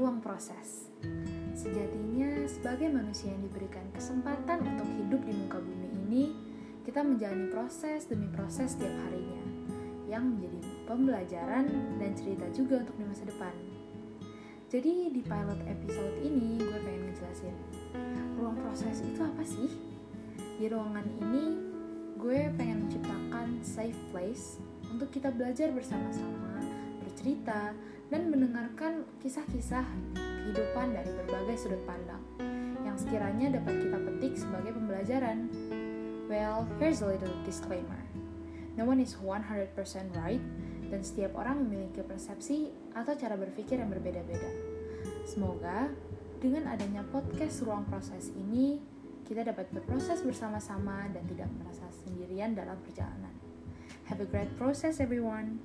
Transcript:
ruang proses. Sejatinya, sebagai manusia yang diberikan kesempatan untuk hidup di muka bumi ini, kita menjalani proses demi proses setiap harinya, yang menjadi pembelajaran dan cerita juga untuk di masa depan. Jadi di pilot episode ini gue pengen ngejelasin ruang proses itu apa sih? Di ruangan ini gue pengen menciptakan safe place untuk kita belajar bersama-sama, bercerita, dan mendengarkan kisah-kisah kehidupan dari berbagai sudut pandang yang sekiranya dapat kita petik sebagai pembelajaran. Well, here's a little disclaimer. No one is 100% right dan setiap orang memiliki persepsi atau cara berpikir yang berbeda-beda. Semoga dengan adanya podcast Ruang Proses ini, kita dapat berproses bersama-sama dan tidak merasa sendirian dalam perjalanan. Have a great process everyone!